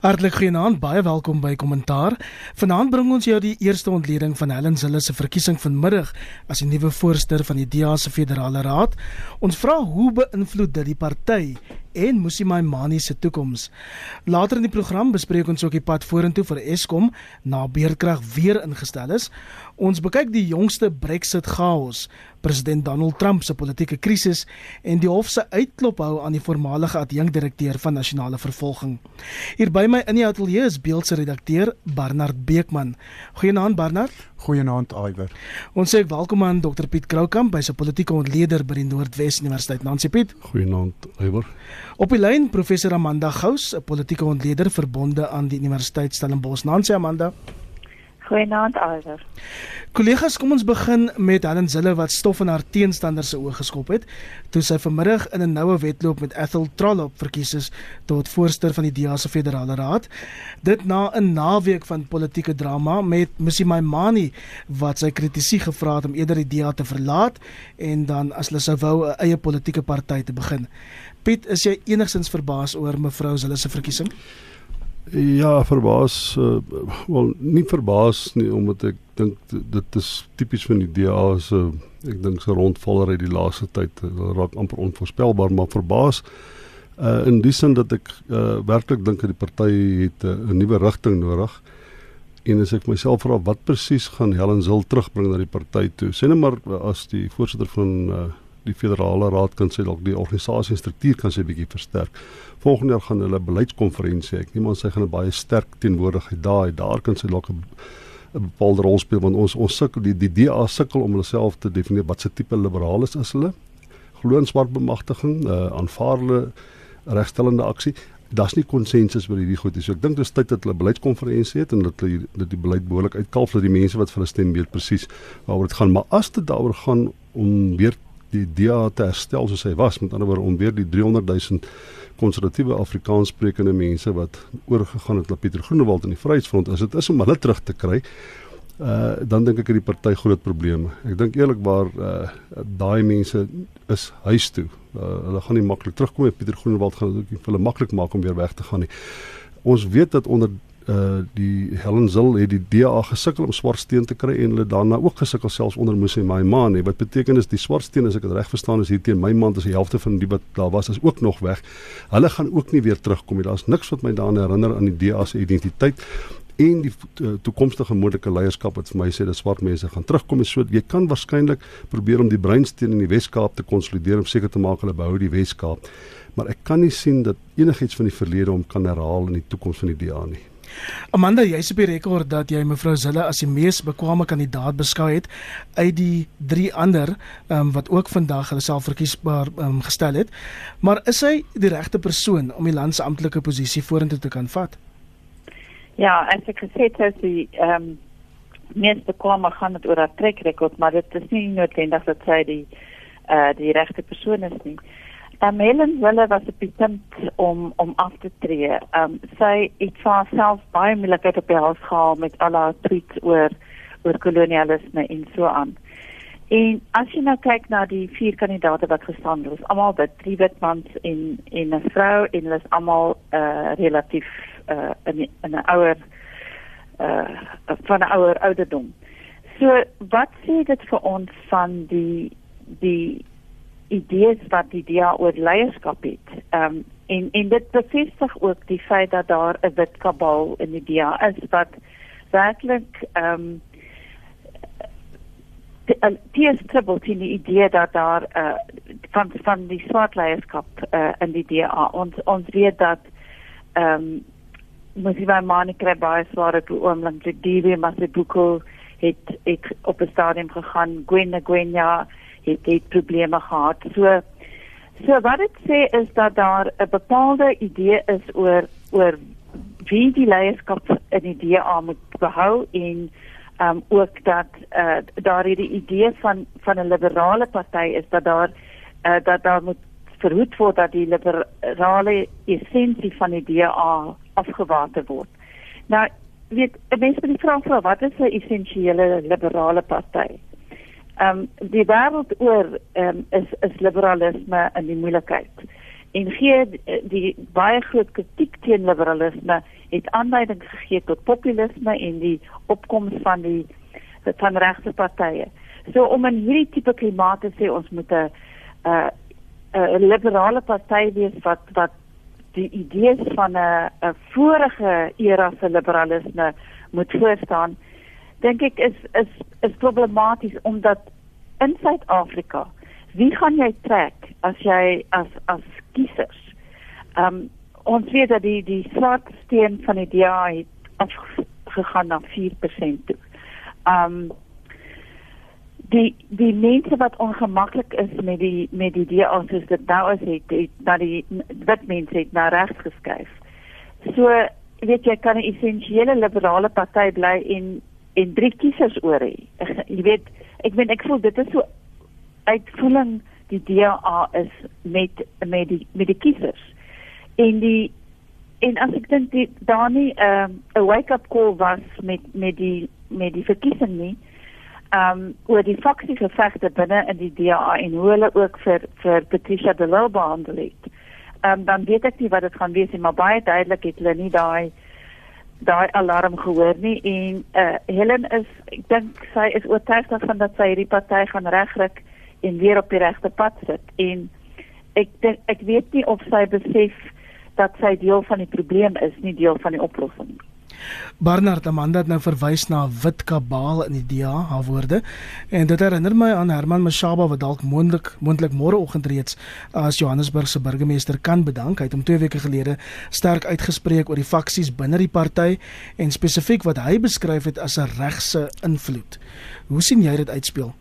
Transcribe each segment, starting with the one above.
Hartlik goeienaand, baie welkom by Kommentaar. Vanaand bring ons jou die eerste ontleding van Helen Zille se verkiesing vanmiddag as die nuwe voorsteur van die DA se Federale Raad. Ons vra hoe beïnvloed dit die party en Musimai Mani se toekoms. Later in die program bespreek ons ook die pad vorentoe vir Eskom na beerdkrag weer ingestel is. Ons bekyk die jongste Brexit chaos, president Donald Trump se politieke krisis en die hof se uitklop hou aan die voormalige adjunkdirekteur van nasionale vervolging. Hier by my in die ateljee is beeldse redakteur Barnard Beekman. Goeienaand Barnard. Goeienaand Iwer. Ons sê welkom aan Dr Piet Kroukamp, hy's 'n politieke ontleder by die Noordwes Universiteit. Nancy Piet. Goeienaand Iwer. Op die lyn professor Amanda Gous, 'n politieke ontleder verbonde aan die Universiteit Stellenbosch. Nancy Amanda. Goeienaand Iwer. Kollegas, kom ons begin met Helen Zille wat stof in haar teenstanders se oë geskop het toe sy vanmiddag in 'n noue wedloop met Ethel Trollop verkies is tot voorsteur van die DA se Federale Raad. Dit na 'n naweek van politieke drama met Missy Maimani wat sy kritisie gevra het om eerder die DA te verlaat en dan as hulle sou wou 'n eie politieke party te begin. Piet, is jy enigstens verbaas oor mevrou Zille se verkiesing? Ja, verbaas, uh, wel nie verbaas nie omdat ek dink dit is tipies van die DA se uh, ek dink se rondvaller uit die laaste tyd uh, raak amper onvoorspelbaar, maar verbaas uh, in die sin dat ek uh, werklik dink dat die party het 'n uh, nuwe rigting nodig. En as ek myself vra wat presies gaan Helen Zil terugbring na die party toe. Sê net maar as die voorsitter van uh, die federale raad kan sê dalk die organisasie struktuur kan sy bietjie versterk. Volgende jaar gaan hulle beleidskonferensie. Ek neem aan sy gaan 'n baie sterk teenwoordigheid daar. Daar kan sy dalk 'n 'n bepaalde rol speel want ons ons sukkel die die DA sukkel om hulle self te definieer wat se tipe liberaal is as hulle. Glo in swart bemagtiging, uh, aanvaar hulle regstellende aksie. Daar's nie konsensus oor hierdie goed nie. So ek dink dit is tyd dat hulle beleidskonferensie het en dat hulle dat die beleid behoorlik uitkalf dat die mense wat vir hulle stem weet presies waaroor dit gaan. Maar as dit daaroor gaan om weer die DA te herstel soos hy was met ander woorde om weer die 300 000 konservatiewe Afrikaanssprekende mense wat oorgegaan het na Pieter Groenewald in die Vryheidsfront as dit is om hulle terug te kry uh dan dink ek het die party groot probleme. Ek dink eerlikwaar uh daai mense is huis toe. Uh, hulle gaan nie maklik terugkom en Pieter Groenewald gaan dit ook vir hulle maklik maak om weer weg te gaan nie. Ons weet dat onder uh die Helen Zil het die DA gesukkel om swartsteen te kry en hulle daarna ook gesukkel selfs onder Musi Maiman hè wat beteken is die swartsteen as ek dit reg verstaan is hier teen my man is die helfte van die wat daar was is ook nog weg. Hulle gaan ook nie weer terugkom nie. Daar's niks wat my daaraan herinner aan die DA se identiteit en die uh, toekomstige moontlike leierskap wat vir my sê dat swart mense gaan terugkom en so jy kan waarskynlik probeer om die breinsteen in die Wes-Kaap te konsolideer om seker te maak hulle behou die Wes-Kaap. Maar ek kan nie sien dat enigiets van die verlede om kan herhaal in die toekoms van die DA nie. Amanda, jy's op die rekord dat jy mevrou Zille as die mees bekwame kandidaat beskou het uit die drie ander um, wat ook vandag hulle self verkiesbaar um, gestel het. Maar is hy die regte persoon om die land se amptelike posisie vorentoe te kan vat? Ja, as ek gesê het, as die ehm um, mees bekwame gaan dit oor haar trek rekord, maar dit is nie noodwendig dat sy die eh uh, die regte persoon is nie. Um, Helen Wille was op die punt om, om af te tree. Um, sy het vir self baie moeilikheid op die hals gehaal met al haar tweets oor, oor kolonialisme en so aan. En as jy nou kyk na die vier kandidate wat gestaan het, is allemaal wit, drie witmans en, en een vrou en hulle is allemaal uh, relatief uh, in, in een ouder, uh, van een ouder ouderdom. So, wat sê dit vir ons van die, die idees wat die DA oor leierskap het. Ehm um, en en dit bevestig ook die feit dat daar 'n wit kabal in die DA is wat werklik ehm um, die is troubled in die idee dat daar uh, van van die swart leierskap uh, in die DA ons ons weet dat ehm um, Mosiva Monica baie sware toe oomlik die DB Masibuko het het op 'n stadium gegaan. Gwen Gwenya het het probleme gehad. So so wat dit sê is dat daar 'n bepaalde idee is oor oor wie die leierskap in die DA moet behou en um ook dat uh, daar hierdie idee van van 'n liberale party is dat daar uh, dat daar moet verhoed word dat die liberale essensie van die DA afgewater word. Nou weet mense moet die vraag vra wat is 'n essensiële liberale party? Ehm um, die wêreld oor ehm um, is is liberalisme in die moeilikheid. En gee die, die baie groot kritiek teen liberalisme het aanleiding gegee tot populisme en die opkoms van die van regse partye. So om in hierdie tipe klimaat te sê ons moet 'n 'n 'n liberale party wees wat wat die idees van 'n 'n vorige era se liberalisme moet voorstaan, dink ek is is is problematies omdat in Suid-Afrika, wie gaan jy trek as jy as as kiesers? Ehm um, ons weet dat die die swart steen van die DA het afgegaan na 4% toe. Ehm um, die die mense wat ongemaklik is met die met die DA soos dit nou is het, het na die wit mense het na regs geskuif. So weet jy kan 'n essensiële liberale party bly en en drie kiesers oor hê. Jy weet ek meen ek voel dit is so uitvoering die DA is met met die met die kiesers en die en as ek dink dit daar nie um, 'n wake up call was met met die met die verkiesing nie ehm um, oor die faksie gevegte binne in die DA en hoe hulle ook vir vir Patricia de Lille behandel het. Ehm um, dan weet ek nie wat dit gaan wees nie, maar baie duidelik het hulle nie daai daai alarm gehoor nie en uh, Helen is ek dink sy is oortuig daarvan dat sy hierdie party gaan regryk en weer op die regte pad sit en ek denk, ek weet nie of sy besef dat sy deel van die probleem is, nie deel van die oplossing nie. Barnard Amanda het nou verwys na wit kabaal in die DA haar woorde en dit herinner my aan Herman Mashaba wat dalk moontlik moontlik môreoggend reeds as Johannesburg se burgemeester kan bedank. Hy het hom 2 weke gelede sterk uitgespreek oor die faksies binne die party en spesifiek wat hy beskryf het as 'n regse invloed. Hoe sien jy dit uitspeel?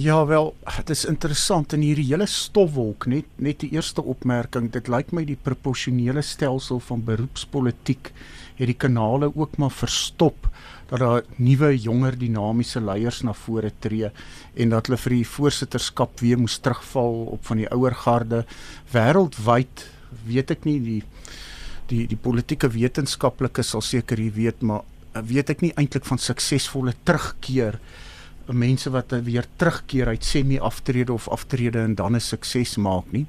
Ja wel, dit is interessant in hierdie hele stofwolk net net die eerste opmerking, dit lyk my die proporsionele stelsel van beroepspolitiek het die kanale ook maar verstop dat daar nuwe jonger dinamiese leiers na vore tree en dat hulle vir die voorsitterskap weer moes terugval op van die ouer garde. Wêreldwyd weet ek nie die die die politieke wetenskaplikes sal seker hier weet maar weet ek nie eintlik van suksesvolle terugkeer mense wat weer terugkeer uit semi-aftrede of aftrede en dan 'n sukses maak nie.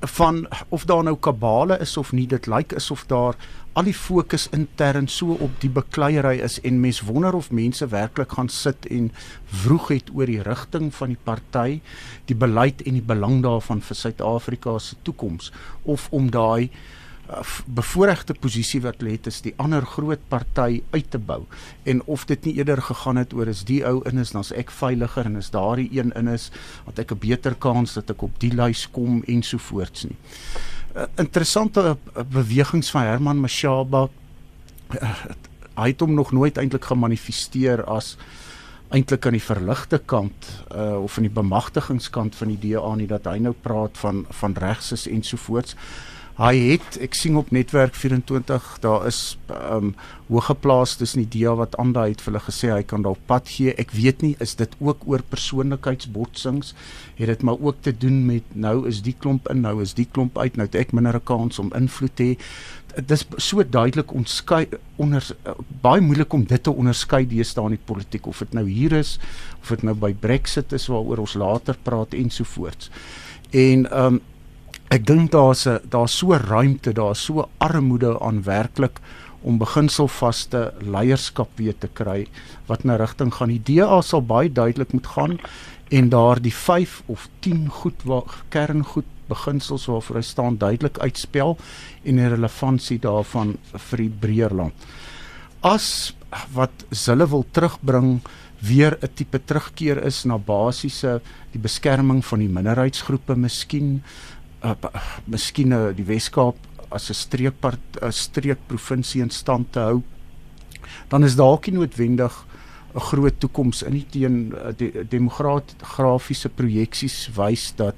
Van of daar nou kabale is of nie, dit lyk asof daar al die fokus intern so op die bekleierery is en mens wonder of mense werklik gaan sit en vroeg het oor die rigting van die party, die beleid en die belang daarvan vir Suid-Afrika se toekoms of om daai bevoordeelde posisie wat lê is die ander groot party uit te bou. En of dit nie eerder gegaan het oor is die ou in is dan's ek veiliger en is daardie een in is want ek 'n beter kans dat ek op die lys kom ensovoorts nie. Uh, interessante uh, bewegings van Herman Mashaba. Uh, hy het hom nog nooit eintlik gemanifesteer as eintlik aan die verligte kant uh, of aan die bemagtigingskant van die DA nie dat hy nou praat van van regses ensovoorts Hy het ek sien op netwerk 24 daar is ehm um, hoëgeplaas tussen die DEA wat aandui het vir hulle gesê hy kan dalk pad gee. Ek weet nie is dit ook oor persoonlikheidsbotsings het dit maar ook te doen met nou is die klomp in nou is die klomp uit nou het ek minder kans om invloed te hê. Dit is so duidelik ontskei onder baie moeilik om dit te onderskei deesdae in die politiek of dit nou hier is of dit nou by Brexit is waaroor ons later praat ensovoorts. En ehm um, ek dink daar's 'n daar's so ruimte, daar's so armoede aan werklik om beginselvaste leierskap weer te kry wat na rigting gaan. Die DA sal baie duidelik moet gaan en daar die 5 of 10 goed waar kerngoed beginsels waarvoor hy staan duidelik uitspel en die relevantie daarvan vir die breër land. As wat hulle wil terugbring weer 'n tipe terugkeer is na basiese die beskerming van die minderheidsgroepe miskien uh, miskien uh, die Weskaap as 'n streekpart 'n streekprovinsie in stand te hou dan is dalk nie noodwendig 'n groot toekoms in die teen die demografiese projeksies wys dat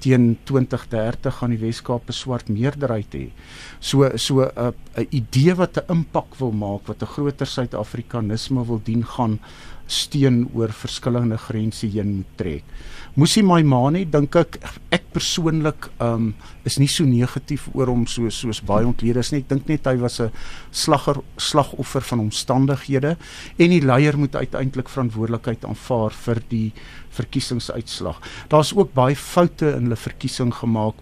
teen 2030 gaan die Weskaap 'n swart meerderheid hê. So so 'n 'n idee wat 'n impak wil maak, wat 'n groter Suid-Afrikanisme wil dien gaan steen oor verskillende grense heen moet trek. Musi Maimane dink ek ek persoonlik um is nie so negatief oor hom so soos baie ontleeders nie. Ek dink net hy was 'n slagger slagoffer van omstandighede en die leier moet uiteindelik verantwoordelikheid aanvaar vir die verkiesingsuitslag. Daar's ook baie foute in hulle verkiesing gemaak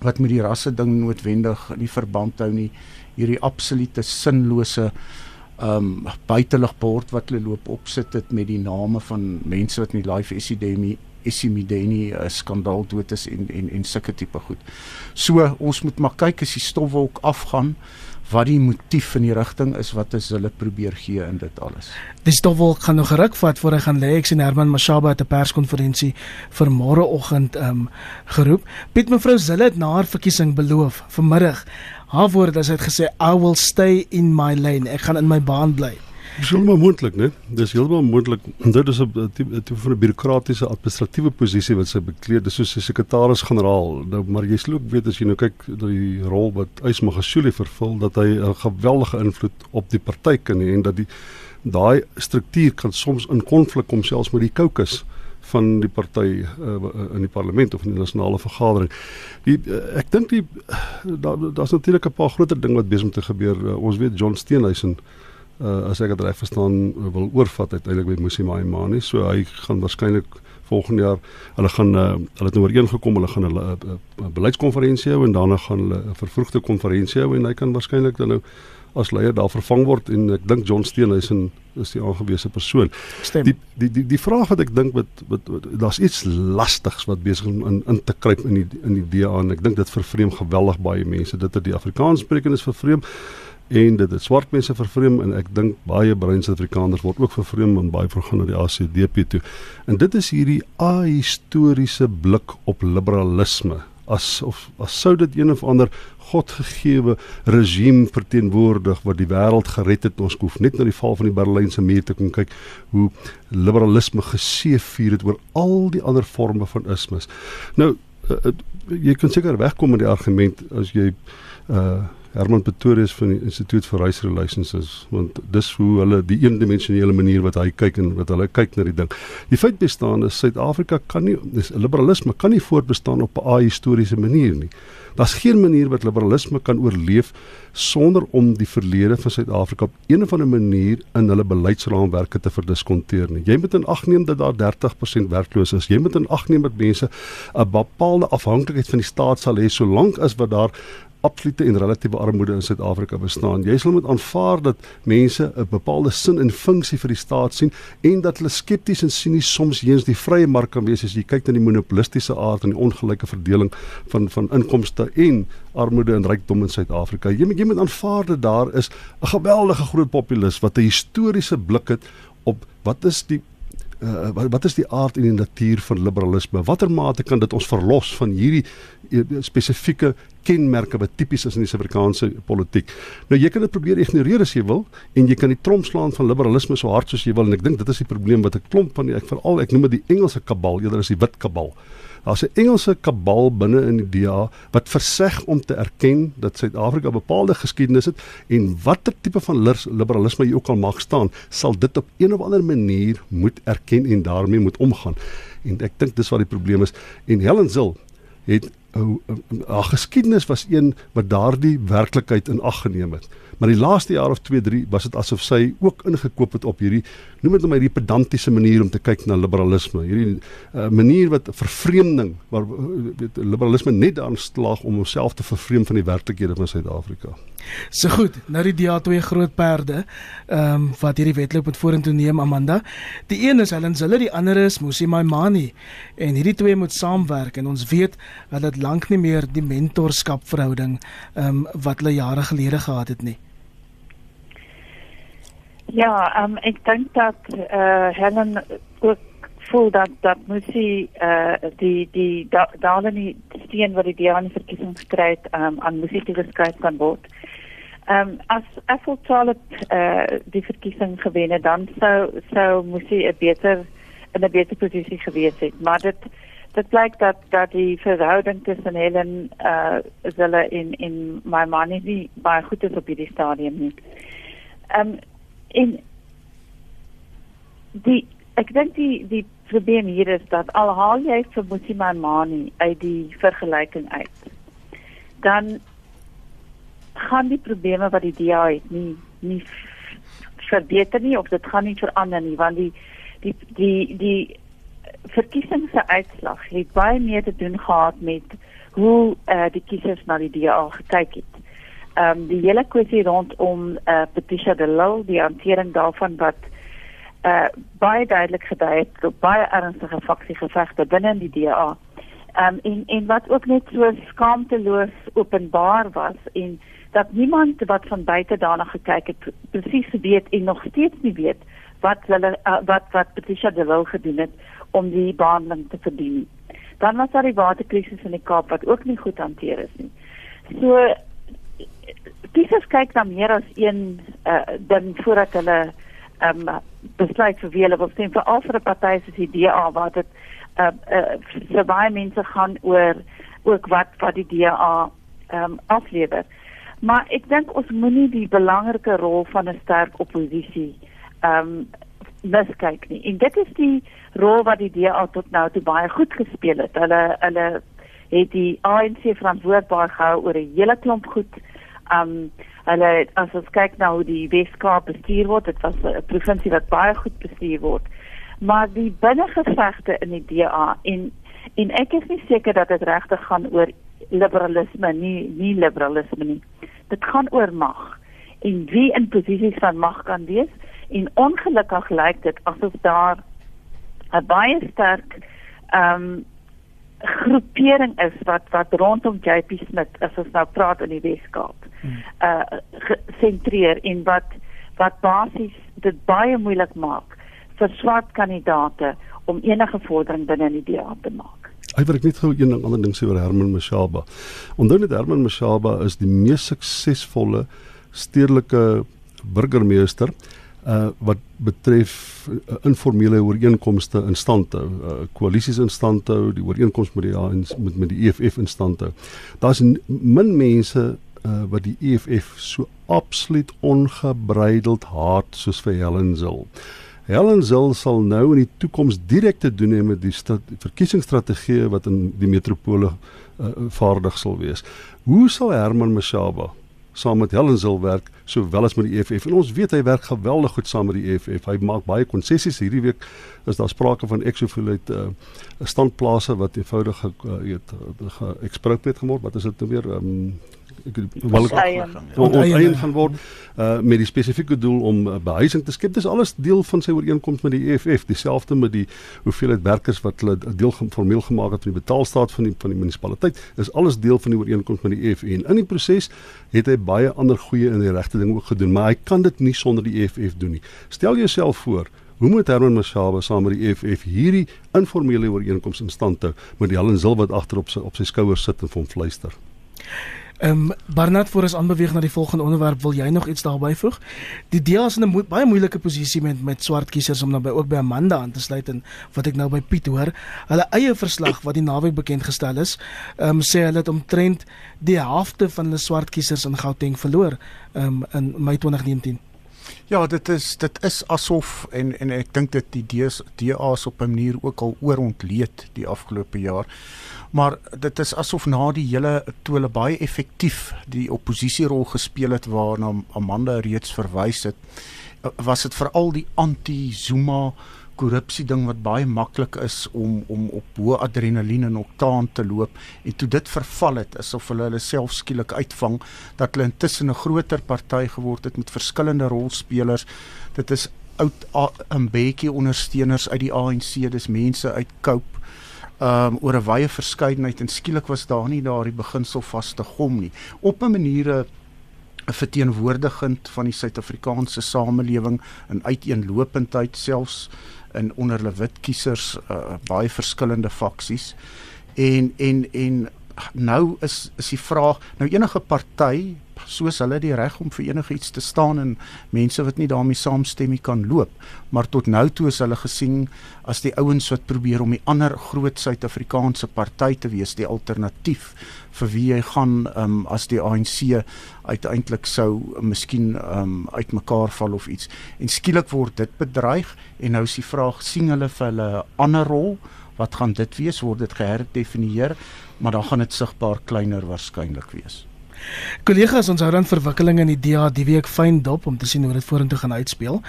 wat met die rasse ding noodwendig in verband hou nie hierdie absolute sinlose um buiteligbord wat hulle loop opsit het met die name van mense wat in die life epidemie Isimideni uh, skandaal dood is en en en sulke tipe goed. So ons moet maar kyk as die stofwolk afgaan wat die motief in die rigting is wat is hulle probeer gee in dit alles. Die stofwolk gaan nog geruk vat voor hy gaan lê. Ek sien Herman Mashaba het 'n perskonferensie vir môreoggend um geroep. Piet mevrou Zille het na haar verkiesing beloof vanmiddag haar woorde as hy het gesê I will stay in my lane. Ek gaan in my baan bly. Dis heeltemal moontlik, né? Dis heeltemal moontlik. Dit is 'n tipe van 'n bureaukratiese administratiewe posisie wat sy bekleed. Dis soos 'n sekretaris-generaal. Nou maar jy sou ook weet as jy nou kyk na die rol wat Ysmagashule vervul dat hy 'n geweldige invloed op die party kan hê en dat die daai struktuur kan soms in konflik kom selfs met die caucus van die party uh, in die parlement of in die nasionale vergadering. Die uh, ek dink die daar's da natuurlik 'n paar groter ding wat besig om te gebeur. Uh, ons weet John Steenhuisen uh, as ek dit reg verstaan wil oorvat uiteindelik by Musi Maimani. So hy gaan waarskynlik volgende jaar hulle gaan uh, hulle het nou ooreengekom hulle gaan 'n uh, uh, beleidskonferensie hou en daarna gaan hulle 'n vervroegde konferensie hou en hy kan waarskynlik dan nou as leier daar vervang word en ek dink John Steenhuisen is die aangewese persoon. Stem. Die die die die vraag wat ek dink wat wat, wat daar's iets lastigs wat besig om in in te kruip in die in die DA en ek dink dit vervreem geweldig baie mense. Dit het die Afrikaanssprekers vervreem en dit het swart mense vervreem en ek dink baie bruin Suid-Afrikaners word ook vervreem en baie vergaan na die ACDP toe. En dit is hierdie ahistoriese blik op liberalisme as of as sou dit een of ander godgegewe regime verteenwoordig wat die wêreld gered het ons hoef net na die val van die Berlynse muur te kom kyk hoe liberalisme geseëvier het oor al die ander forme van ismes nou uh, uh, jy kan seker wegkom met die argument as jy uh Herman Pretorius van die Instituut vir Race Relations want dis hoe hulle die eendimensionele manier wat hy kyk en wat hulle kyk na die ding. Die feit bestaan is Suid-Afrika kan nie dis liberalisme kan nie voortbestaan op 'n ahistoriese manier nie. Daar's geen manier wat liberalisme kan oorleef sonder om die verlede van Suid-Afrika op een of ander manier in hulle beleidsraamwerke te verdiskonteer nie. Jy moet in ag neem dat daar 30% werkloos is. Jy moet in ag neem dat mense 'n bepaalde afhanklikheid van die staat sal hê solank as wat daar absolute en relatiewe armoede in Suid-Afrika bestaan. Jy sal moet aanvaar dat mense 'n bepaalde sin en funksie vir die staat sien en dat hulle skepties en sinies soms eens die vrye mark kan wees as jy kyk na die monopolistiese aard en die ongelyke verdeling van van inkomste en armoede en rykdom in Suid-Afrika. Jy moet jy moet aanvaar dat daar is 'n geweldige groot populis wat 'n historiese blik het op wat is die uh, wat, wat is die aard en die natuur van liberalisme? Watter mate kan dit ons verlos van hierdie uh, spesifieke kenmerke wat tipies is in die Suid-Afrikaanse politiek. Nou jy kan dit probeer ignoreer as jy wil en jy kan die tromp slaan van liberalisme so hard soos jy wil en ek dink dit is die probleem wat 'n klomp van die ek veral ek noem dit die Engelse kabal eerder as die wit kabal. Daar's 'n Engelse kabal binne in die DA wat verseg om te erken dat Suid-Afrika bepaalde geskiedenis het en watter tipe van liberalisme jy ook al mag staan, sal dit op een of ander manier moet erken en daarmee moet omgaan. En ek dink dis wat die probleem is. En Helen Zil het haar geskiedenis was een wat daardie werklikheid in ag geneem het. Maar die laaste jaar of 2, 3 was dit asof sy ook ingekoop het op hierdie noem dit my die pedantiese manier om te kyk na liberalisme. Hierdie uh, manier wat vervreemding waar weet liberalisme net daarin slaag om homself te vervreem van die werklikhede van Suid-Afrika. So goed, nou die DA twee groot perde, ehm um, wat hierdie wedloop met vorentoe neem Amanda. Die een is Helen Zille, die ander is Musi Maimani. En hierdie twee moet saamwerk en ons weet hulle het lank nie meer die mentorskap verhouding ehm um, wat hulle jare gelede gehad het nie. Ja, um, ek dink dat eh uh, Helen ook voel dat dat Musi eh uh, die die daardie steen wat die DA in verkiesing gekry het um, aan Musi te geskryf kan word. Ehm um, as Ethel Charlotte eh uh, die verkiesing gewen het, dan sou sou Musi 'n beter in 'n beter posisie gewees het, maar dit dit blyk dat dat die verhouding tussen Helen eh uh, Zille en en my man nie baie goed is op hierdie stadium nie. Ehm um, en die ek dink die die probleem hier is dat al haal jy vir Musima Mani uit die vergelyking uit dan gaan die probleme wat die DA het nie nie verbeter nie of dit gaan nie verander nie want die die die die verkiesingse uitslag het baie meer te doen gehad met hoe uh, die kiesers na die DA gekyk het. Ehm um, die hele kwessie rondom eh uh, Patricia de Lille, die hantering daarvan wat eh uh, baie duidelik gedui het tot baie ernstige faksiegevegte binne in die DA. Um, en en wat ook net so skaamteloos openbaar was en dat niemand wat van buite daarna gekyk het presies weet en nog steeds nie weet wat hulle uh, wat wat Patricia de Lille gedoen het om die behandeling te verdien. Dan was daar die waterkrisis in die Kaap wat ook nie goed hanteer is nie. So kiesers kyk na meer as een uh, ding voordat hulle ehm um, besluit vir wie hulle wil stem vir al vir 'n party soos die DA waar dit uh, uh, vir baie mense gaan oor ook wat wat die DA ehm um, aflewer. Maar ek dink ons moenie die belangrike rol van 'n sterk oppositie ehm um, miskyk nie. En dit is die rol wat die DA tot nou toe baie goed gespeel het. Hulle hulle het die ANC verantwoordbaar gehou oor 'n hele klomp goed. Um hulle as ons kyk na hoe die Weskaap bestuur word, dit was 'n provinsie wat baie goed bestuur word. Maar die binnengevegte in die DA en en ek is nie seker dat dit regtig gaan oor liberalisme nie, nie liberalisme nie. Dit gaan oor mag en wie in posisies van mag kan wees en ongelukkig lyk dit asof daar 'n baie sterk ehm um, groepering is wat wat rondom JP Smith as ons nou praat in die Weskaap hmm. uh sentreer en wat wat basies dit baie moeilik maak vir swart kandidate om enige vordering binne in die DA te maak. Ek wil net gou een ding ander ding sê oor Herman Mashaba. Onthou net Herman Mashaba is die mees suksesvolle stedelike burgemeester uh wat betref uh, informele ooreenkomste in stand hou, uh, koalisies in stand hou, die ooreenkoms met die ANC met met die EFF in stand hou. Daar's min mense uh wat die EFF so absoluut ongebreideld haat soos vir Helen Zil. Helen Zil sal nou in die toekoms direk te doen hê met die verkiesingsstrategie wat in die metropole uh, vaardig sal wees. Hoe sal Herman Mashaba saam met Helen Zil werk sowel as met die EFF. En ons weet hy werk geweldig goed saam met die EFF. Hy maak baie konsessies hierdie week. Is daar sprake van exofilet 'n uh, standplase wat eenvoudig uh, weet geëxpropriate gemord. Wat is dit nou weer? Um, onteien gaan word uh, met die spesifieke doel om uh, behuising te skep. Dis alles deel van sy ooreenkoms met die EFF, dieselfde met die hoeveelheid werkers wat hulle deel formeel gemaak het van die betaalstaat van die van die munisipaliteit. Dis alles deel van die ooreenkoms met die EFF en in die proses het hy baie ander goeie in die regte ding ook gedoen, maar hy kan dit nie sonder die EFF doen nie. Stel jouself voor Hoe moet Herman Mashaba saam met die EFF hierdie informele ooreenkoms in stand hou met die Helen Zil wat agter op sy op sy skouers sit en vir hom fluister? Ehm um, Barnard voor ons aanbeweeg na die volgende onderwerp, wil jy nog iets daarby voeg? Die DEA is in 'n mo baie moeilike posisie met met swart kiesers om naby ook by Amanda aan te sluit en wat ek nou by Piet hoor, hulle eie verslag wat die naweek bekend gestel is, ehm um, sê hulle het omtrent die helfte van hulle swart kiesers in Gauteng verloor ehm um, in Mei 2019. Ja, dit is dit is asof en en ek dink dit die DA's op 'n manier ook al oorontleed die afgelope jaar. Maar dit is asof na die hele toe hulle baie effektief die oppositierol gespeel het waarna Amanda reeds verwys het was dit veral die anti-Zuma korrupsie ding wat baie maklik is om om op hoë adrenalien en oktaan te loop. En toe dit verval het asof hulle hulle self skielik uitvang dat hulle intussen 'n groter party geword het met verskillende rolspelers. Dit is oud 'n bietjie ondersteuners uit die ANC dis mense uit Cope um oor 'n wye verskeidenheid en skielik was daar nie daardie beginsel vaste gom nie. Op 'n maniere 'n verteenwoordigend van die Suid-Afrikaanse samelewing in uiteenlopendheid selfs in onder hulle wit kiesers uh, baie verskillende faksies. En en en nou is is die vraag nou enige party soos hulle die reg om vir enigiets te staan en mense wat nie daarmee saamstem nie kan loop maar tot nou toe is hulle gesien as die ouens wat probeer om die ander groot Suid-Afrikaanse party te wees die alternatief vir wie jy gaan um, as die ANC uiteindelik sou miskien um, uitmekaar val of iets. En skielik word dit bedreig en nou is die vraag sien hulle vir hulle ander rol wat gaan dit wees word dit geherdefinieer maar dan gaan dit sigbaar kleiner waarskynlik wees Kollegas, ons hou dan verwikkelinge in die DA die week fyn dop om te sien hoe dit vorentoe gaan uitspeel.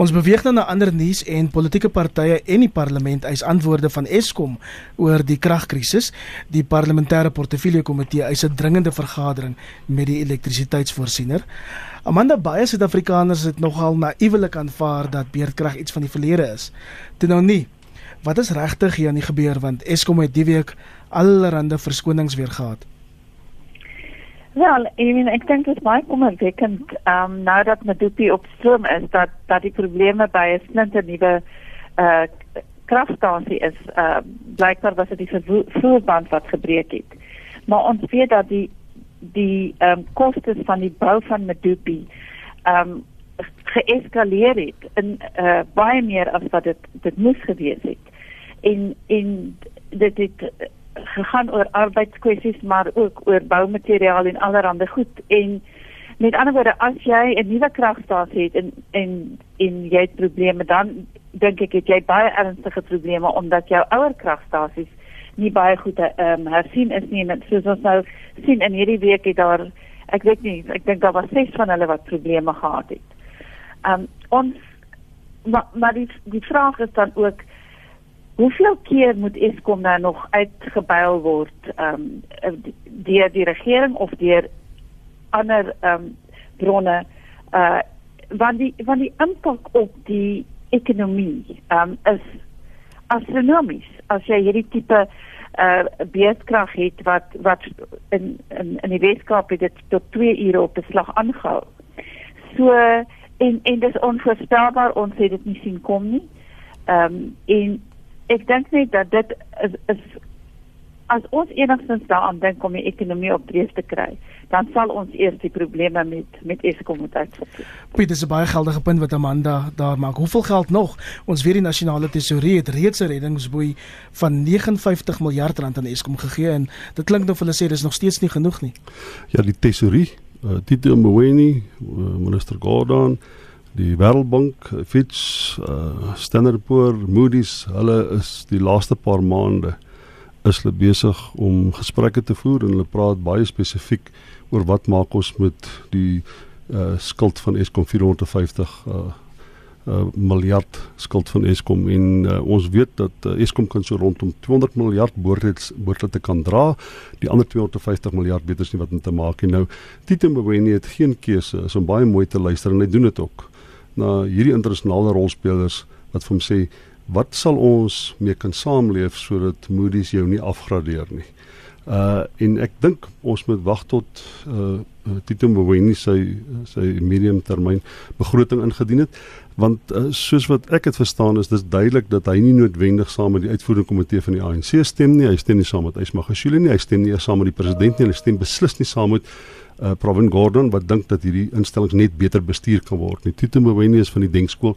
Ons beweeg nou na ander nuus en politieke partye en die parlement eis antwoorde van Eskom oor die kragkrisis. Die parlementêre portefeulje komitee eis 'n dringende vergadering met die elektrisiteitsvoorsiener. Amanda baie Suid-Afrikaners het nogal naïewelik aanvaar dat beerdkrag iets van die verlede is. Dit nou nie. Wat is regtig hier aan die gebeur want Eskom het die week allerlei verskonings weer gehad. Wel, ek meen ek dink dit baie kommerwekkend ehm um, nou dat Medupi op stroom is dat dat die probleme by 'n splinter nuwe uh eh, kragstasie is. Uh blykbaar was dit die vloerband wat gebreek het. Maar ons weet dat die die ehm um, kostes van die bou van Medupi ehm um, geeskaleer het in uh baie meer as wat dit dit moes gewees het. En en dit het gegaan oor arbeidskwessies maar ook oor boumateriaal en allerlei goed en met ander woorde as jy 'n nuwe kragstasie het en en en jy het probleme dan dink ek het jy baie ernstige probleme omdat jou ouer kragstasies nie baie goed ehm um, hersien is nie en soos ons nou sien in hierdie week het daar ek weet nie ek dink daar was ses van hulle wat probleme gehad het. Ehm um, ons maar maar die die vraag is dan ook Hoeveel keer moet Eskom nou nog uitgebuil word ehm um, deur die regering of deur ander ehm um, bronne uh want die want die impak op die ekonomie ehm um, is astronomies as jy hierdie tipe uh beeskrag het wat wat in in in die Weskaap het dit tot 2 ure op beslag aangehou. So en en dis onvoorstelbaar ons het dit nie sien kom nie. Ehm um, en ek dink net dat dit is, is as ons enigstens daaraan dink om die ekonomie op dreef te kry, dan sal ons eers die probleme met met Eskom moet uitsorteer. Piet, dis 'n baie geldige punt wat Amanda daar maak. Hoeveel geld nog? Ons weet die nasionale tesourie het reeds 'n reddingsboei van 59 miljard rand aan Eskom gegee en dit klink nou vir hulle sê dis nog steeds nie genoeg nie. Ja, die tesourie, uh, Tito Mboweni, uh, minister Gordon die Wêreldbank, Fitch, uh, Standard & Poor, Moody's, hulle is die laaste paar maande is hulle besig om gesprekke te voer en hulle praat baie spesifiek oor wat maak ons met die uh, skuld van Eskom 450 uh, uh, miljard skuld van Eskom en uh, ons weet dat uh, Eskom kan so rondom 200 miljard behoort behoort te kan dra. Die ander 250 miljard weet ons nie wat om te maak en nou Tito Mboweni het geen keuse is om baie mooi te luister en hy doen dit ook. Na hierdie internasionale rolspelers wat vir hom sê wat sal ons mee kan saamleef sodat Moody's jou nie afgradeer nie. Uh en ek dink ons moet wag tot uh Tito Mboweni sy sy medium termyn begroting ingedien het want uh, soos wat ek dit verstaan is dis duidelik dat hy nie noodwendig saam met die uitvoerende komitee van die ANC stem nie. Hy stem nie saam met Ysmagashule nie. Hy stem nie saam met die president nie. Hy stem beslis nie saam met uh, Provin Gordon wat dink dat hierdie instellings net beter bestuur kan word. Nie Tito Mboweni is van die denkskool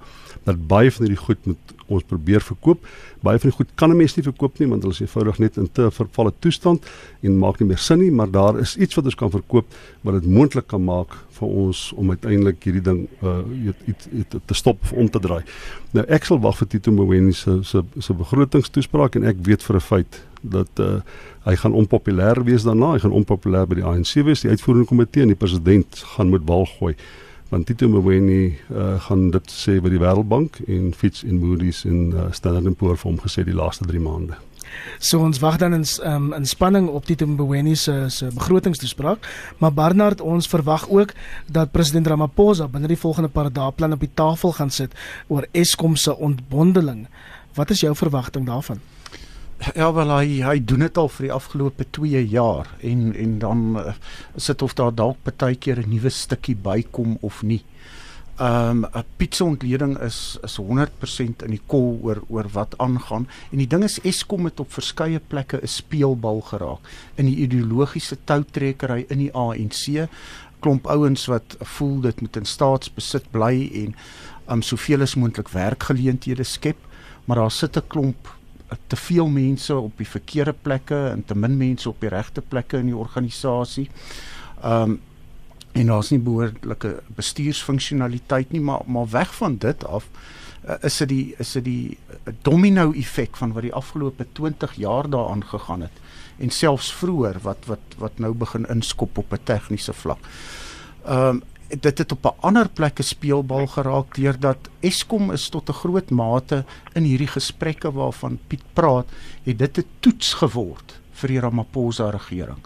dat baie van hierdie goed moet ons probeer verkoop. Baie van die goed kan 'n mens nie verkoop nie want hulle is eenvoudig net in te vervalle toestand en maak nie meer sin nie, maar daar is iets wat ons kan verkoop wat dit moontlik kan maak vir ons om uiteindelik hierdie ding uh iets te stop of om te draai. Nou ek sal wag vir Tito Mboweni se se se begrotingstoespraak en ek weet vir 'n feit dat uh hy gaan onpopulêr wees daarna, hy gaan onpopulêr by die ANC wees, die uitvoerende komitee en die president gaan moet bal gooi. Want Tito Mboweni uh, gaan dit sê by die Wêreldbank en Fitch en Moody's en uh, Standard & Poor's vir hom gesê die laaste 3 maande. So ons wag dan in um, in spanning op Tito Mboweni se se begrotingstoespraak, maar Barnard ons verwag ook dat president Ramaphosa binne die volgende paar dae plan op die tafel gaan sit oor Eskom se ontbondeling. Wat is jou verwagting daarvan? Ja wel hy hy doen dit al vir die afgelope 2 jaar en en dan uh, sit of daar dalk baie keer 'n nuwe stukkie bykom of nie. Ehm um, 'n pizza ontleding is is 100% in die kol oor oor wat aangaan en die ding is Eskom het op verskeie plekke 'n speelbal geraak in die ideologiese toutrekkery in die ANC klomp ouens wat voel dit moet in staatsbesit bly en um soveel as moontlik werkgeleenthede skep maar daar sit 'n klomp te veel mense op die verkeerde plekke en te min mense op die regte plekke in die organisasie. Ehm um, en daar's nie behoorlike bestuursfunksionaliteit nie, maar maar weg van dit af uh, is dit die is dit die domino effek van wat die afgelope 20 jaar daaraan gegaan het en selfs vroeër wat wat wat nou begin inskop op 'n tegniese vlak. Ehm um, dit het op 'n ander plek 'n speelbal geraak deurdat Eskom is tot 'n groot mate in hierdie gesprekke waarvan Piet praat, het dit 'n toets geword vir die Ramaphosa regering.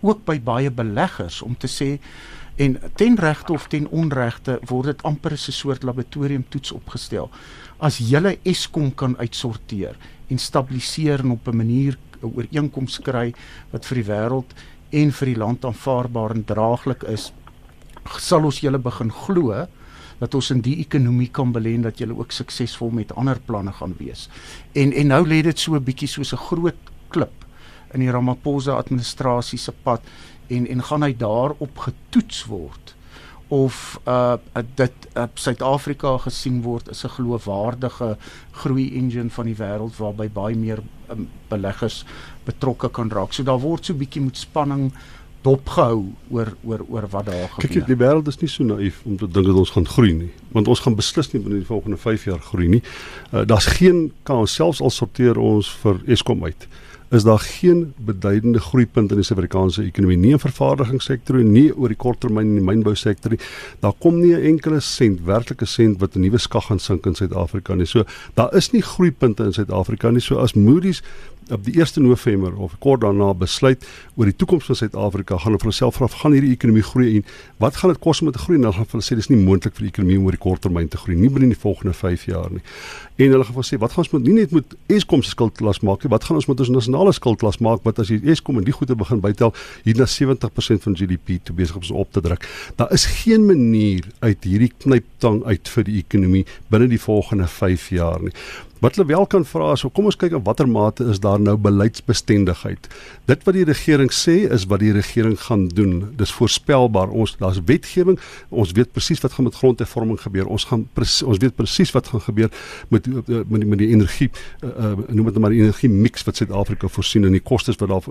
Ook by baie beleggers om te sê en ten regte of ten onregte word dit amper 'n soort laboratoriumtoets opgestel. As jy Eskom kan uitsorteer en stabiliseer en op 'n manier 'n ooreenkoms kry wat vir die wêreld en vir die land aanvaarbaar en draaglik is, sal ons julle begin glo dat ons in die ekonomie kan belê en dat julle ook suksesvol met ander planne gaan wees. En en nou lê dit so 'n bietjie soos 'n groot klip in die Ramaphosa administrasie se pad en en gaan hy daarop getoets word of uh dit uh, Suid-Afrika gesien word as 'n geloofwaardige groei engine van die wêreld waarby baie meer um, beleggers betrokke kan raak. So daar word so 'n bietjie met spanning dopgehou oor oor oor wat daar gebeur. Kyk, die wêreld is nie so naïef om te dink dat ons gaan groei nie, want ons gaan beslis nie binne die volgende 5 jaar groei nie. Uh, Daar's geen kans selfs al sorteer ons vir Eskom uit is daar geen beduidende groeipunt in die Suid-Afrikaanse ekonomie nie in vervaardigingssektor nie oor die korttermyn in die mynbousektor nie. Daar kom nie 'n enkele sent, werklike sent wat 'n nuwe skag gaan sink in Suid-Afrika nie. So daar is nie groeipunte in Suid-Afrika nie. So as Moody's op die 1 November of kort daarna besluit oor die toekoms van Suid-Afrika, gaan hulle vir hulself vra, gaan hierdie ekonomie groei en wat gaan dit kos om te groei? En dan gaan hulle sê dis nie moontlik vir die ekonomie om oor die kort termyn te groei nie binne die volgende 5 jaar nie. En hulle gaan sê, wat gaan ons met nie net met Eskom se skuldlas maak nie, wat gaan ons met ons nasionale skuldlas maak wat as jy Eskom en die goede begin bytel hier na 70% van GDP toe besig om op te druk. Daar is geen manier uit hierdie knyptang uit vir die ekonomie binne die volgende 5 jaar nie. Wat hulle wel kan vra is, so kom ons kyk op watter mate is daar nou beleidsbestendigheid. Dit wat die regering sê is wat die regering gaan doen. Dis voorspelbaar. Ons daar's wetgewing. Ons weet presies wat gaan met grondhervorming gebeur. Ons gaan ons weet presies wat gaan gebeur met met die, met die energie uh, uh, noem dit maar die energie mix wat Suid-Afrika voorsien en die kostes wat daar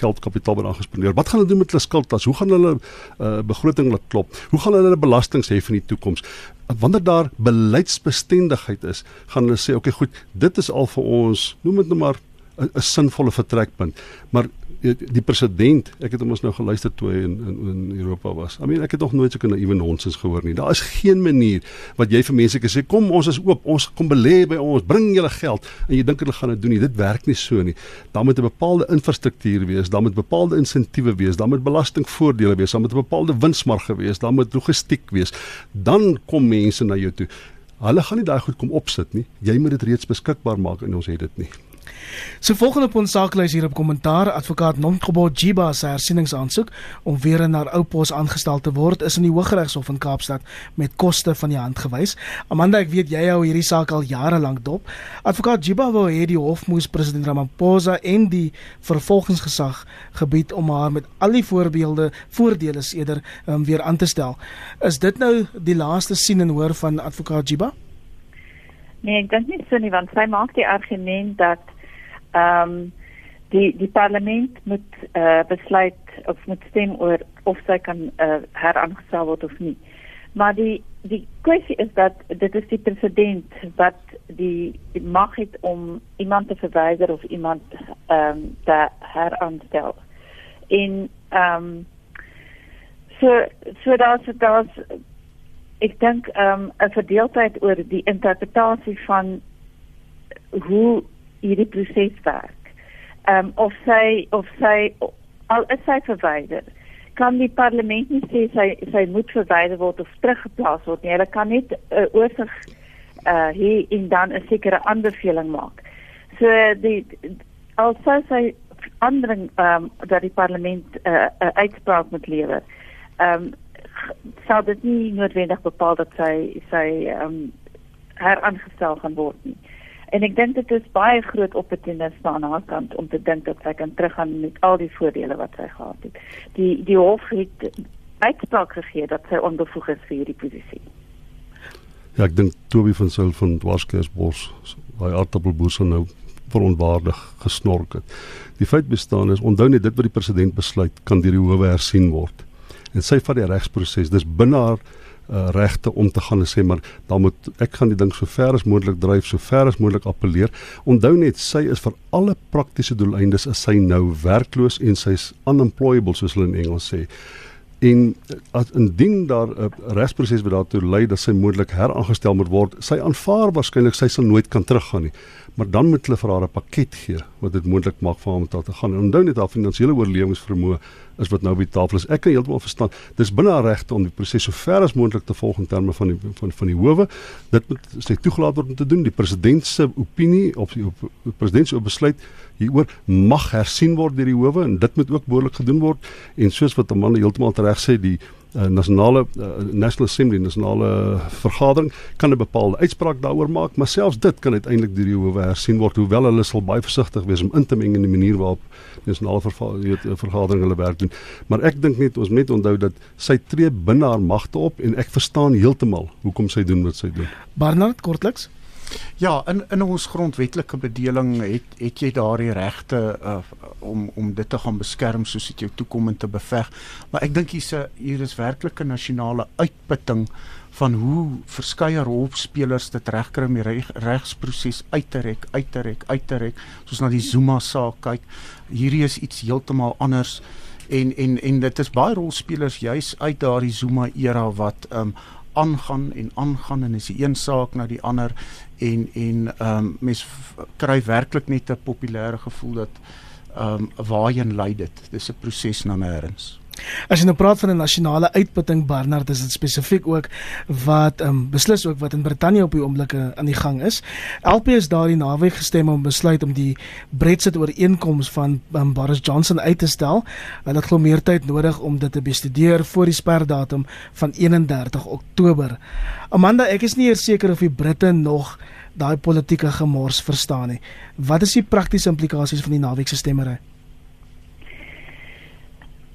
geld kapitaal word aangespandeer. Wat gaan hulle doen met hulle skuldlas? Hoe gaan hulle uh, begroting laat klop? Hoe gaan hulle belastings hê vir die toekoms? Wanneer daar beleidsbestendigheid is, gaan hulle sê, "Oké, okay, goed, dit is al vir ons, noem dit nou maar 'n sinvolle vertrekpunt." Maar die, president, ek het hom ons nou geluister toe hy in in in Europa was. I mean, ek het nog nooit so 'n naïewe nonsens gehoor nie. Daar is geen manier wat jy vir mense kan sê, "Kom, ons is oop, ons kom belê by ons, bring julle geld." En jy dink hulle gaan dit doen nie. Dit werk nie so nie. Daar moet 'n bepaalde infrastruktuur wees, daar moet bepaalde insentiewe wees, daar moet belastingvoordele wees, daar moet 'n bepaalde winsmarge wees, daar moet logistiek wees. Dan kom mense na jou toe. Hulle gaan nie daai goed kom opsit nie. Jy moet dit reeds beskikbaar maak en ons het dit nie. So volgende op ons saaklys hier op kommentaar, advokaat Nomgebo Jiba se hersieningsaansoek om weer na ou pos aangestel te word is in die Hooggeregshof in Kaapstad met koste van die hand gewys. Amanda, ek weet jy hou hierdie saak al jare lank dop. Advokaat Jiba wou hê die hof moes president Ramaphosa en die vervolgingsgesag gebied om haar met al die voorbeelde voordele eerder um, weer aan te stel. Is dit nou die laaste sien en hoor van advokaat Jiba? Nee, ek dink nie so nie want sy maak die argument dat ehm um, die die parlement moet uh, besluit of moet stem oor of sy kan uh, heraangestel word of nie. Maar die die kwessie is dat dit is die president wat die, die mag het om iemand te verwyder of iemand ehm um, te heraanstel. En ehm um, so so daar's daar's ek dink ehm um, 'n verdeeldheid oor die interpretasie van hoe hierdie proses werk. Ehm um, of sy of sy al is sy verwyder kan die parlement nie sê sy sy moet verwyder word of teruggeplaas word nie. Hulle kan net 'n uh, oorsig uh hier in dan 'n sekere aanbeveling maak. So die al sou sy ander ehm um, dat die parlement 'n uh, uh, uitspraak moet lewer. Ehm um, sou dit nie noodwendig bepaal dat sy sy ehm um, heraangestel gaan word nie. En ek dink dit is baie groot opportunisme aan haar kant om te dink dat sy kan teruggaan met al die voordele wat sy gehad het. Die die hof het uitspraak gegee dat sy onbevoeg is vir hierdie posisie. Ja, ek dink Toby van Sail van Dwarskersbos, hy aardappelboer nou veronwaardig gesnork het. Die feit bestaan is onthou net dit wat die president besluit kan deur die howe hersien word en sy vat die regsproses. Dis binne haar uh, regte om te gaan en sê maar dan moet ek gaan die ding so ver as moontlik dryf, so ver as moontlik appeleer. Onthou net sy is vir alle praktiese doeleindes is sy nou werkloos en sy's unemployable soos hulle in Engels sê. En as indien daar 'n uh, regsproses wat daartoe lei dat sy moontlik heraangestel moet word, sy aanvaar waarskynlik sy sal nooit kan teruggaan nie maar dan moet hulle vir haar 'n pakket gee wat dit moontlik maak vir haar om daar te gaan. En onthou net haar finansiële oorlewingsvermoë is wat nou op die tafel is. Ek kan heeltemal verstaan. Dis binne haar regte om die proses so ver as moontlik te volg in terme van die van van die howe. Dit moet sy toegelaat word om te doen. Die president se opinie of die, die president se besluit hieroor mag hersien word deur die howe en dit moet ook behoorlik gedoen word. En soos wat Amanda heeltemal reg sê, die uh, nasionale uh, National Assembly nasionale vergadering kan 'n bepaalde uitspraak daaroor maak, maar selfs dit kan uiteindelik deur die howe hersien word, hoewel hulle sal baie versigtig wees om in te meng in die manier waarop die nasionale vergadering hulle werk doen. Maar ek dink net ons moet onthou dat sy tree binne haar magte op en ek verstaan heeltemal hoekom sy doen wat sy doen. Barnard kortliks Ja, in in ons grondwetlike bedeling het het jy daardie regte uh, om om dit te gaan beskerm soos dit jou toekom en te beveg. Maar ek dink hier's 'n hier is werklik 'n nasionale uitputting van hoe verskeie rolspelers dit regkry om die reg, regsproses uit te rek, uit te rek, uit te rek, soos na die Zuma saak kyk. Hierdie is iets heeltemal anders en en en dit is baie rolspelers juis uit daardie Zuma era wat um aangaan en aangaan en is die een saak na die ander en en ehm um, mens kry werklik net 'n populêre gevoel dat ehm um, waarheen lei dit? Dis 'n proses na nêrens As jy nou praat van 'n nasionale uitputting Barnard, is dit spesifiek ook wat ehm um, beslis ook wat in Brittanje op die oomblik eh, aan die gang is. LP is daardie naweek gestem om besluit om die Brexit ooreenkoms van um, Boris Johnson uit te stel. Hulle het glo meer tyd nodig om dit te bestudeer voor die sperdatum van 31 Oktober. Amanda, ek is nie seker of die Britte nog daai politieke gemors verstaan nie. Wat is die praktiese implikasies van die naweek se stemmery?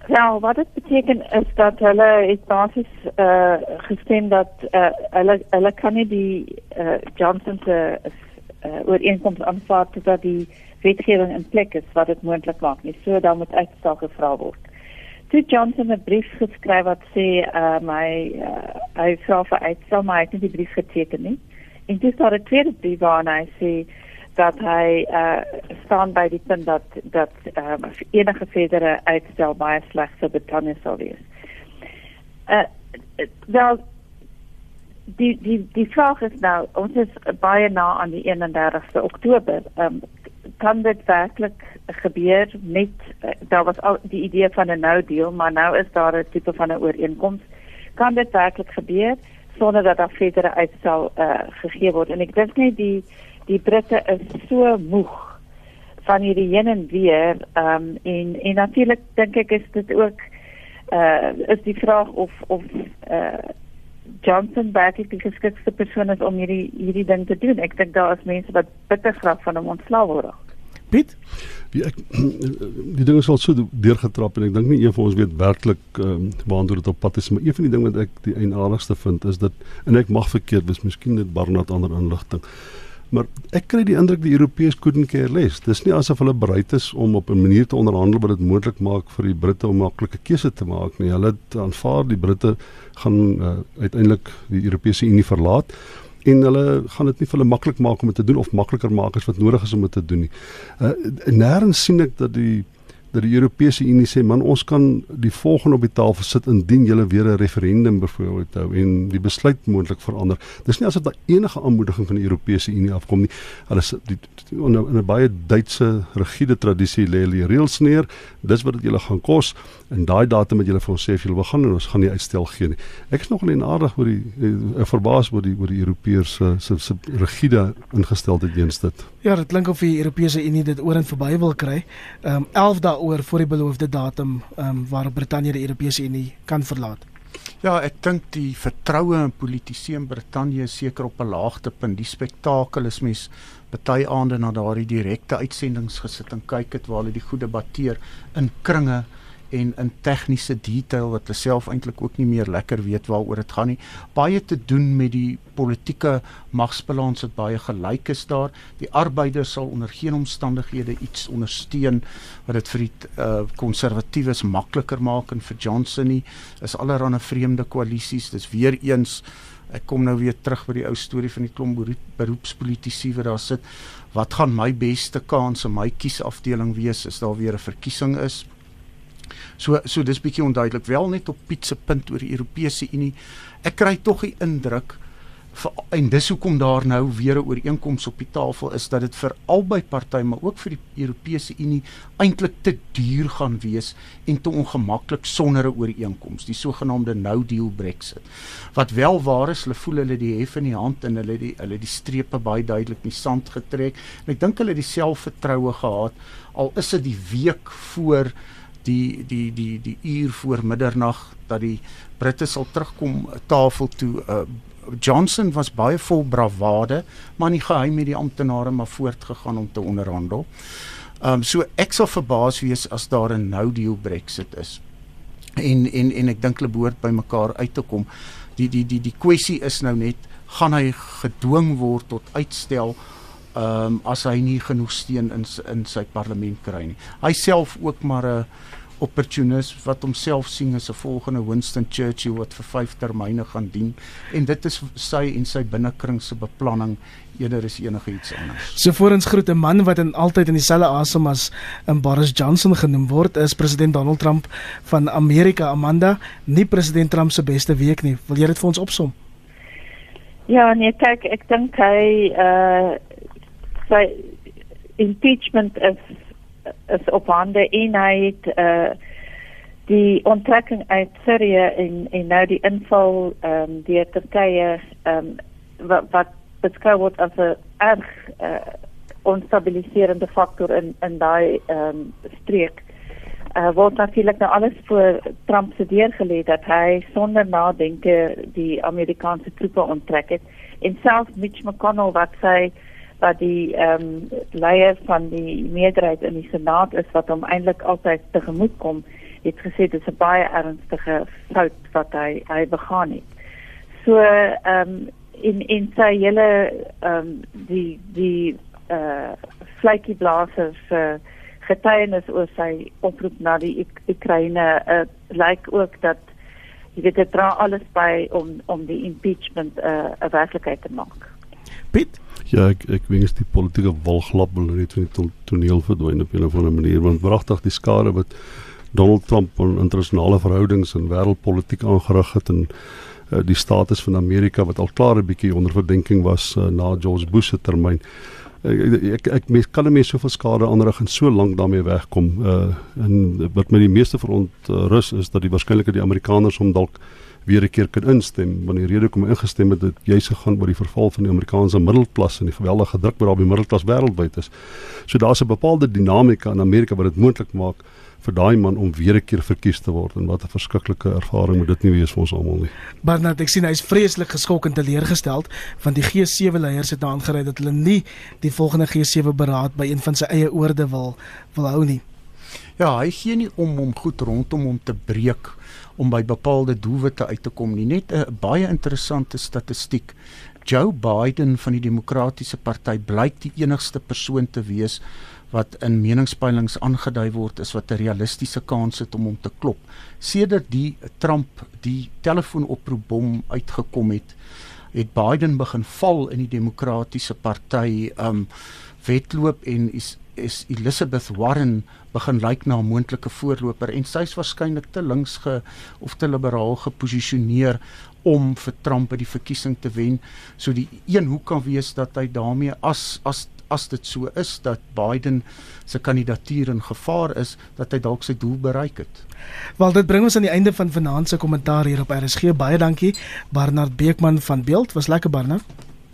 Ja, wat dit beteken is dat hulle het basies uh gestem dat uh hulle hulle kan nie die uh Johnson se uh, ooreenkoms aanvaar totdat die wetgewing in plek is wat dit moontlik maak nie. So dan moet uitstel gevra word. Toe Johnson 'n brief geskryf wat sê uh my uh, hy vra vir uitstel, maar hy het nie die brief geteken nie. En dis daar 'n tweede brief waarin hy sê dat hy uh staan by die punt dat dat um, enige verdere uitstel baie sleg vir Britannia sou wees. Uh wel die die die vraag is nou ons is baie na aan die 31ste Oktober. Um kan dit werklik gebeur met uh, daar was al die idee van 'n nou deal, maar nou is daar 'n tipe van 'n ooreenkoms. Kan dit werklik gebeur sonder dat daar verdere uitstel uh gegee word? En ek dink net die die Britte is so moeg van hierdie heen en weer um, en en natuurlik dink ek is dit ook uh is die vraag of of uh Johnson werklik die geskikte persoon is om hierdie hierdie ding te doen. Ek dink daar is mense wat bitter graag van hom ontslaa word. Piet die ek die dinge sal so deurgetrap en ek dink nie een van ons weet werklik um, waartoe dit op pad is maar een van die dinge wat ek die eienaarigste vind is dat en ek mag verkeerd wees miskien net Barnard ander inligting Maar ek kry die indruk die Europeërs couldn't care less. Dis nie asof hulle bereid is om op 'n manier te onderhandel wat dit moontlik maak vir die Britte om maklike keuse te maak nie. Hulle aanvaar die Britte gaan uh, uiteindelik die Europese Unie verlaat en hulle gaan dit nie vir hulle maklik maak om dit te doen of makliker maak as wat nodig is om dit te doen nie. Uh, nêrens sien ek dat die dat die Europese Unie sê man ons kan die volgende op die tafel sit indien julle weer 'n referendum byvoorbeeld hou en die besluit moontlik verander. Dis nie asof daar enige aanmoediging van die Europese Unie afkom nie. Hulle is die, die, in 'n baie Duitse rigiede tradisie lê hulle reëls neer. Dis wat dit julle gaan kos en daai datum wat julle vir ons sê julle wil gaan en ons gaan nie uitstel gee nie. Ek is nogal enaardig oor die uh, verbaas oor die oor die Europeërs se se, se rigiede ingesteldheid teenoor dit. Ja, dit klink of die Europese Unie dit oor en verby wil kry. Ehm um, 11 dae oor voor die beloofde datum ehm um, waar Brittanje die Europese Unie kan verlaat. Ja, ek dink die vertroue in politici in Brittanje is seker op 'n laagtepunt. Die spektakel is mens baie aande na daardie direkte uitsendings gesit en kyk het waar hulle die goed debatteer in kringe en in tegniese detail wat hulle self eintlik ook nie meer lekker weet waaroor dit gaan nie. Baie te doen met die politieke magsbalans wat baie gelyk is daar. Die arbeiders sal onder geen omstandighede iets ondersteun wat dit vir die konservatiewes uh, makliker maak en vir Johnson nie. Is allerhande vreemde koalisies. Dis weer eens ek kom nou weer terug by die ou storie van die klomp beroepspolitici wat daar sit. Wat gaan my beste kans in my kiesafdeling wees as daar weer 'n verkiesing is? So so dis bietjie onduidelik wel net op Piet se punt oor die Europese Unie. Ek kry tog die indruk vir, en dis hoekom daar nou weer 'n ooreenkoms op die tafel is dat dit vir albei partye maar ook vir die Europese Unie eintlik te duur gaan wees en te ongemaklik sonder 'n ooreenkoms, die sogenaamde no deal Brexit. Wat wel waar is, hulle voel hulle die hef in die hand en hulle die hulle die strepe baie duidelik in die sand getrek. En ek dink hulle het die selfvertroue gehad al is dit die week voor die die die die uur voor middernag dat die Britte sal terugkom tafel toe uh, Johnson was baie vol bravade, maar nie geheim met die amptenare maar voortgegaan om te onderhandel. Ehm um, so ek sal verbaas wees as daar 'n no deal Brexit is. En en en ek dink hulle behoort by mekaar uit te kom. Die die die die kwessie is nou net gaan hy gedwing word tot uitstel ehm um, as hy nie genoeg steun in in sy parlement kry nie. Hy self ook maar 'n uh, opportunist wat homself sien as 'n volgende Winston Churchill wat vir 5 termyne gaan dien en dit is sy en sy binnekring se beplanning eerder is enige iets anders. So voor ons groet 'n man wat in altyd in dieselfde asem as in Boris Johnson genoem word is president Donald Trump van Amerika Amanda, nie president Trump se beste week nie. Wil jy dit vir ons opsom? Ja, nee, kyk, ek dink hy uh sy impeachment is is op hande en hy het uh die onttrekking uit Sirië en en nou die inval ehm um, deur Turkye ehm um, wat wat beskou word as 'n erg uh onstabiliserende faktor in in daai ehm um, streek. Uh word natuurlik nou alles voor Trump se deur gelê dat hy sonder nadenke die Amerikaanse troepe onttrek het en selfs Mitch McConnell wat sy wat die ehm um, leier van die meerderheid in die senaat is wat hom eintlik altyd tegemoet kom, het gesê dit is 'n baie ernstige fout wat hy hy begaan het. So ehm um, in in sy hele ehm um, die die eh uh, vletjie blaasers uh, getuienis oor sy oproep na die Oekraïne uh, lyk ook dat jy weet dit dra alles by om om die impeachment 'n uh, werklikheid te maak. Piet Ja, ek ek wens die politieke walglap net van die toneel verdwyn op 'n of ander manier want wragtig die skade wat Donald Trump in internasionale verhoudings en wêreldpolitiek aangerig het en uh, die status van Amerika wat al klaar 'n bietjie onder verdenking was uh, na George Bush se termyn. Ek ek, ek mens kan nie soveel skade aanrig en so lank daarmee wegkom. Uh en wat my die meeste verontrus is dat die waarskynlik die Amerikaners hom dalk weer 'n keer kan instem want die rede hoekom ingestem het dit juis gegaan oor die verval van die Amerikaanse middelklas en die geweldige druk wat daar op die middelklas wêreldwyd is. So daar's 'n bepaalde dinamika in Amerika wat dit moontlik maak vir daai man om weer 'n keer verkies te word en wat 'n verskriklike ervaring moet dit nie wees vir ons almal nie. Barnard, ek sien hy's vreeslik geskok en teleurgesteld want die G7 leiers het aangerei dat hulle nie die volgende G7 beraad by een van sy eie oorde wil wil hou nie. Ja, hy gee nie om om goed rondom hom te breek om by bepaalde doelwitte uit te kom nie. Net 'n baie interessante statistiek. Joe Biden van die Demokratiese Party blyk die enigste persoon te wees wat in meningspeilings aangedui word is wat 'n realistiese kans het om hom te klop. Sedert die Trump die telefoonoproepbom uitgekom het, het Biden begin val in die Demokratiese Party um wedloop en is is Elizabeth Warren begin lyk na 'n moontlike voorloper en sy's waarskynlik te links ge of te liberaal geposisioneer om vir Trump by die verkiesing te wen. So die een hoek kan wees dat hy daarmee as as as dit so is dat Biden se kandidatuur in gevaar is dat hy dalk sy doel bereik het. Wel dit bring ons aan die einde van vanaand se kommentaar hier op RSG. Baie dankie Barnard Beekman van Beeld. Was lekker Barnard.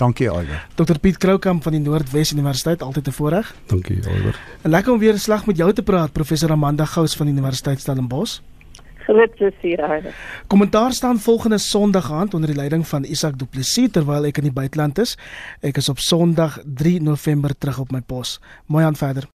Dankie Aiwer. Dr Piet Kroukamp van die Noordwes Universiteit, altyd 'n voorreg. Dankie Aiwer. Lekker om weer 'n slag met jou te praat, professor Amanda Gous van die Universiteit Stellenbosch. Groot plesier, Aiwer. Kommentaar staan volgende Sondag aand onder die leiding van Isak Du Plessis terwyl ek in die buiteland is. Ek is op Sondag 3 November terug op my pos. Mooi aan verder.